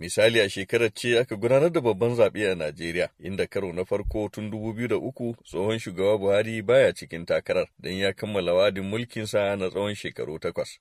Misali a shekarar ce aka gudanar da babban zaɓe a Najeriya, inda karo na farko tun 2003 tsohon shugaba Buhari baya cikin takarar don ya kammala wadin mulkinsa na tsawon shekaru takwas.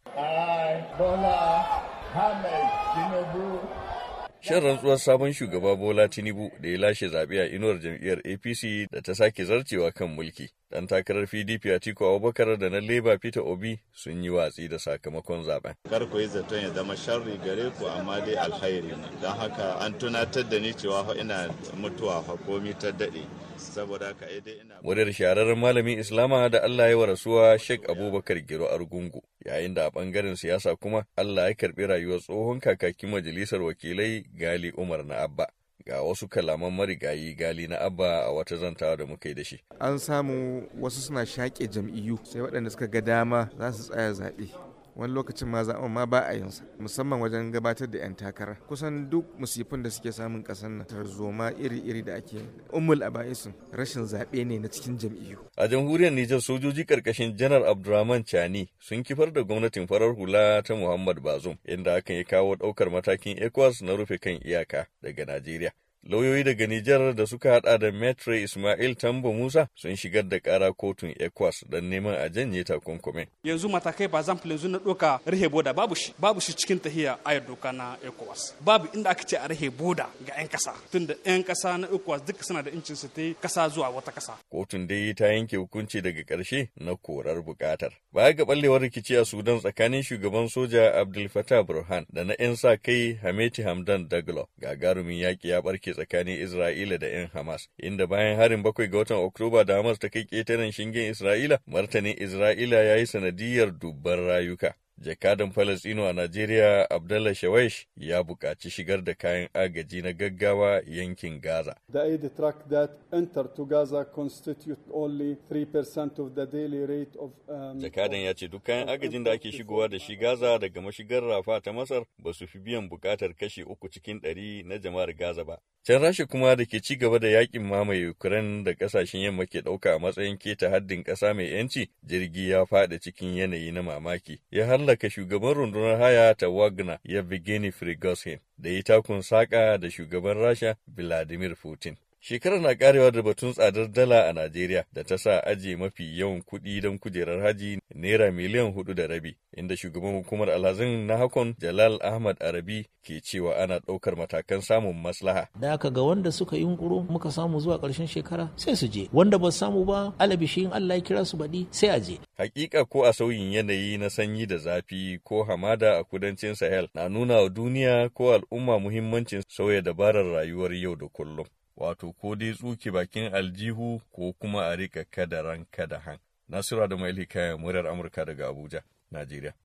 Shan rantsuwar sabon shugaba Bola Tinubu da ya lashe zaɓe a inuwar jam'iyyar APC da ta sake zarcewa kan mulki. Dan takarar PDP Atiku Abubakar da na Labour Peter Obi sun yi watsi da sakamakon zaɓen. Kar ku yi zaton ya zama sharri gare ku amma dai alkhairi ne. Don haka an tunatar da ni cewa fa ina mutuwa fa komi ta daɗe. Saboda haka dai ina. Muryar shahararren malamin Islama da Allah ya wa rasuwa Sheikh Abubakar Giro Argungu. Yayin da a ɓangaren siyasa kuma Allah ya karɓi rayuwar tsohon kakakin majalisar wakilai Gali Umar na Abba. ga wasu kalaman marigayi gali na abba a wata zantawa da muka yi da shi. An samu wasu suna shaƙe jam'iyyu sai waɗanda suka ga dama za su tsaya zaɓe. Wani lokacin ma zaɓen ma ba a yin sa musamman wajen gabatar da 'yan takara. Kusan duk musifin da suke samun ƙasar nan tarzoma iri-iri da ake ummul aba'isun rashin zaɓe ne na cikin jam'iyyu. A jamhuriyar Nijar sojoji ƙarƙashin janar Abdurrahman Chani sun kifar da gwamnatin farar hula ta Muhammad Bazoum inda hakan ya kawo ɗaukar matakin ECOWAS na rufe kan iyaka daga Najeriya. Lauyoyi daga Nijar da suka hada da Metre Ismail Tambo Musa sun shigar da kara kotun ECOWAS don neman a janye takunkumin. Yanzu matakai ba zan yanzu na doka rahe boda babu shi babu shi cikin tahiya ayar doka na ECOWAS. Babu inda aka ce a rahe boda ga 'yan kasa tunda 'yan kasa na ECOWAS duka suna da incin su ta kasa zuwa wata kasa. Kotun dai ta yanke hukunci daga ƙarshe na korar buƙatar. Baya ga ballewar rikici a Sudan tsakanin shugaban soja Abdul Fattah Burhan da na 'yan sa kai Hameti Hamdan Daglo gagarumin yaki ya barke tsakanin Isra'ila da 'yan Hamas, inda bayan harin bakwai ga watan Oktoba da Hamas ta kai ƙetaren shingen Isra'ila, martanin Isra'ila ya yi sanadiyar dubban rayuka. Jakadan Falasɗinu a Najeriya Abdallah Shawesh ya buƙaci shigar da kayan agaji na gaggawa yankin Gaza. The aid truck that entered to Gaza constitute only 3% of the daily rate of um, Jakadan ya ce duk kayan agajin da ake shigowa da shi Gaza daga mashigar Rafa ta Masar ba su fi biyan buƙatar kashi uku cikin ɗari na jama'ar Gaza ba. Can Rasha kuma da ke ci gaba da yaƙin mamaye Ukraine da ƙasashen yamma ke ɗauka a matsayin keta haddin ƙasa mai yanci, jirgi ya faɗi cikin yanayi na mamaki. Ya hallaka shugaban rundunar haya ta Wagner Yevgeny Prigozhin da yi takun saƙa da shugaban Rasha Vladimir Putin. Shekarar na karewa da batun tsadar dala a Najeriya da ta sa ajiye mafi yawan kuɗi don kujerar haji naira miliyan huɗu da rabi, inda shugaban hukumar alhazin na hakon Jalal Ahmad Arabi ke cewa ana ɗaukar matakan samun maslaha. Da aka ga wanda suka yunkuro muka samu zuwa ƙarshen shekara sai su je, wanda ba samu ba alabishi in Allah ya kira su baɗi sai a je. Hakika ko a sauyin yanayi na sanyi da zafi ko hamada a kudancin Sahel na nuna wa duniya ko al'umma muhimmancin sauya dabarar rayuwar yau da kullum. Wato ko dai tsuke bakin aljihu ko kuma a riƙa kada ran kada han. Nasura da Maili kayan murar Amurka daga Abuja, Najeriya.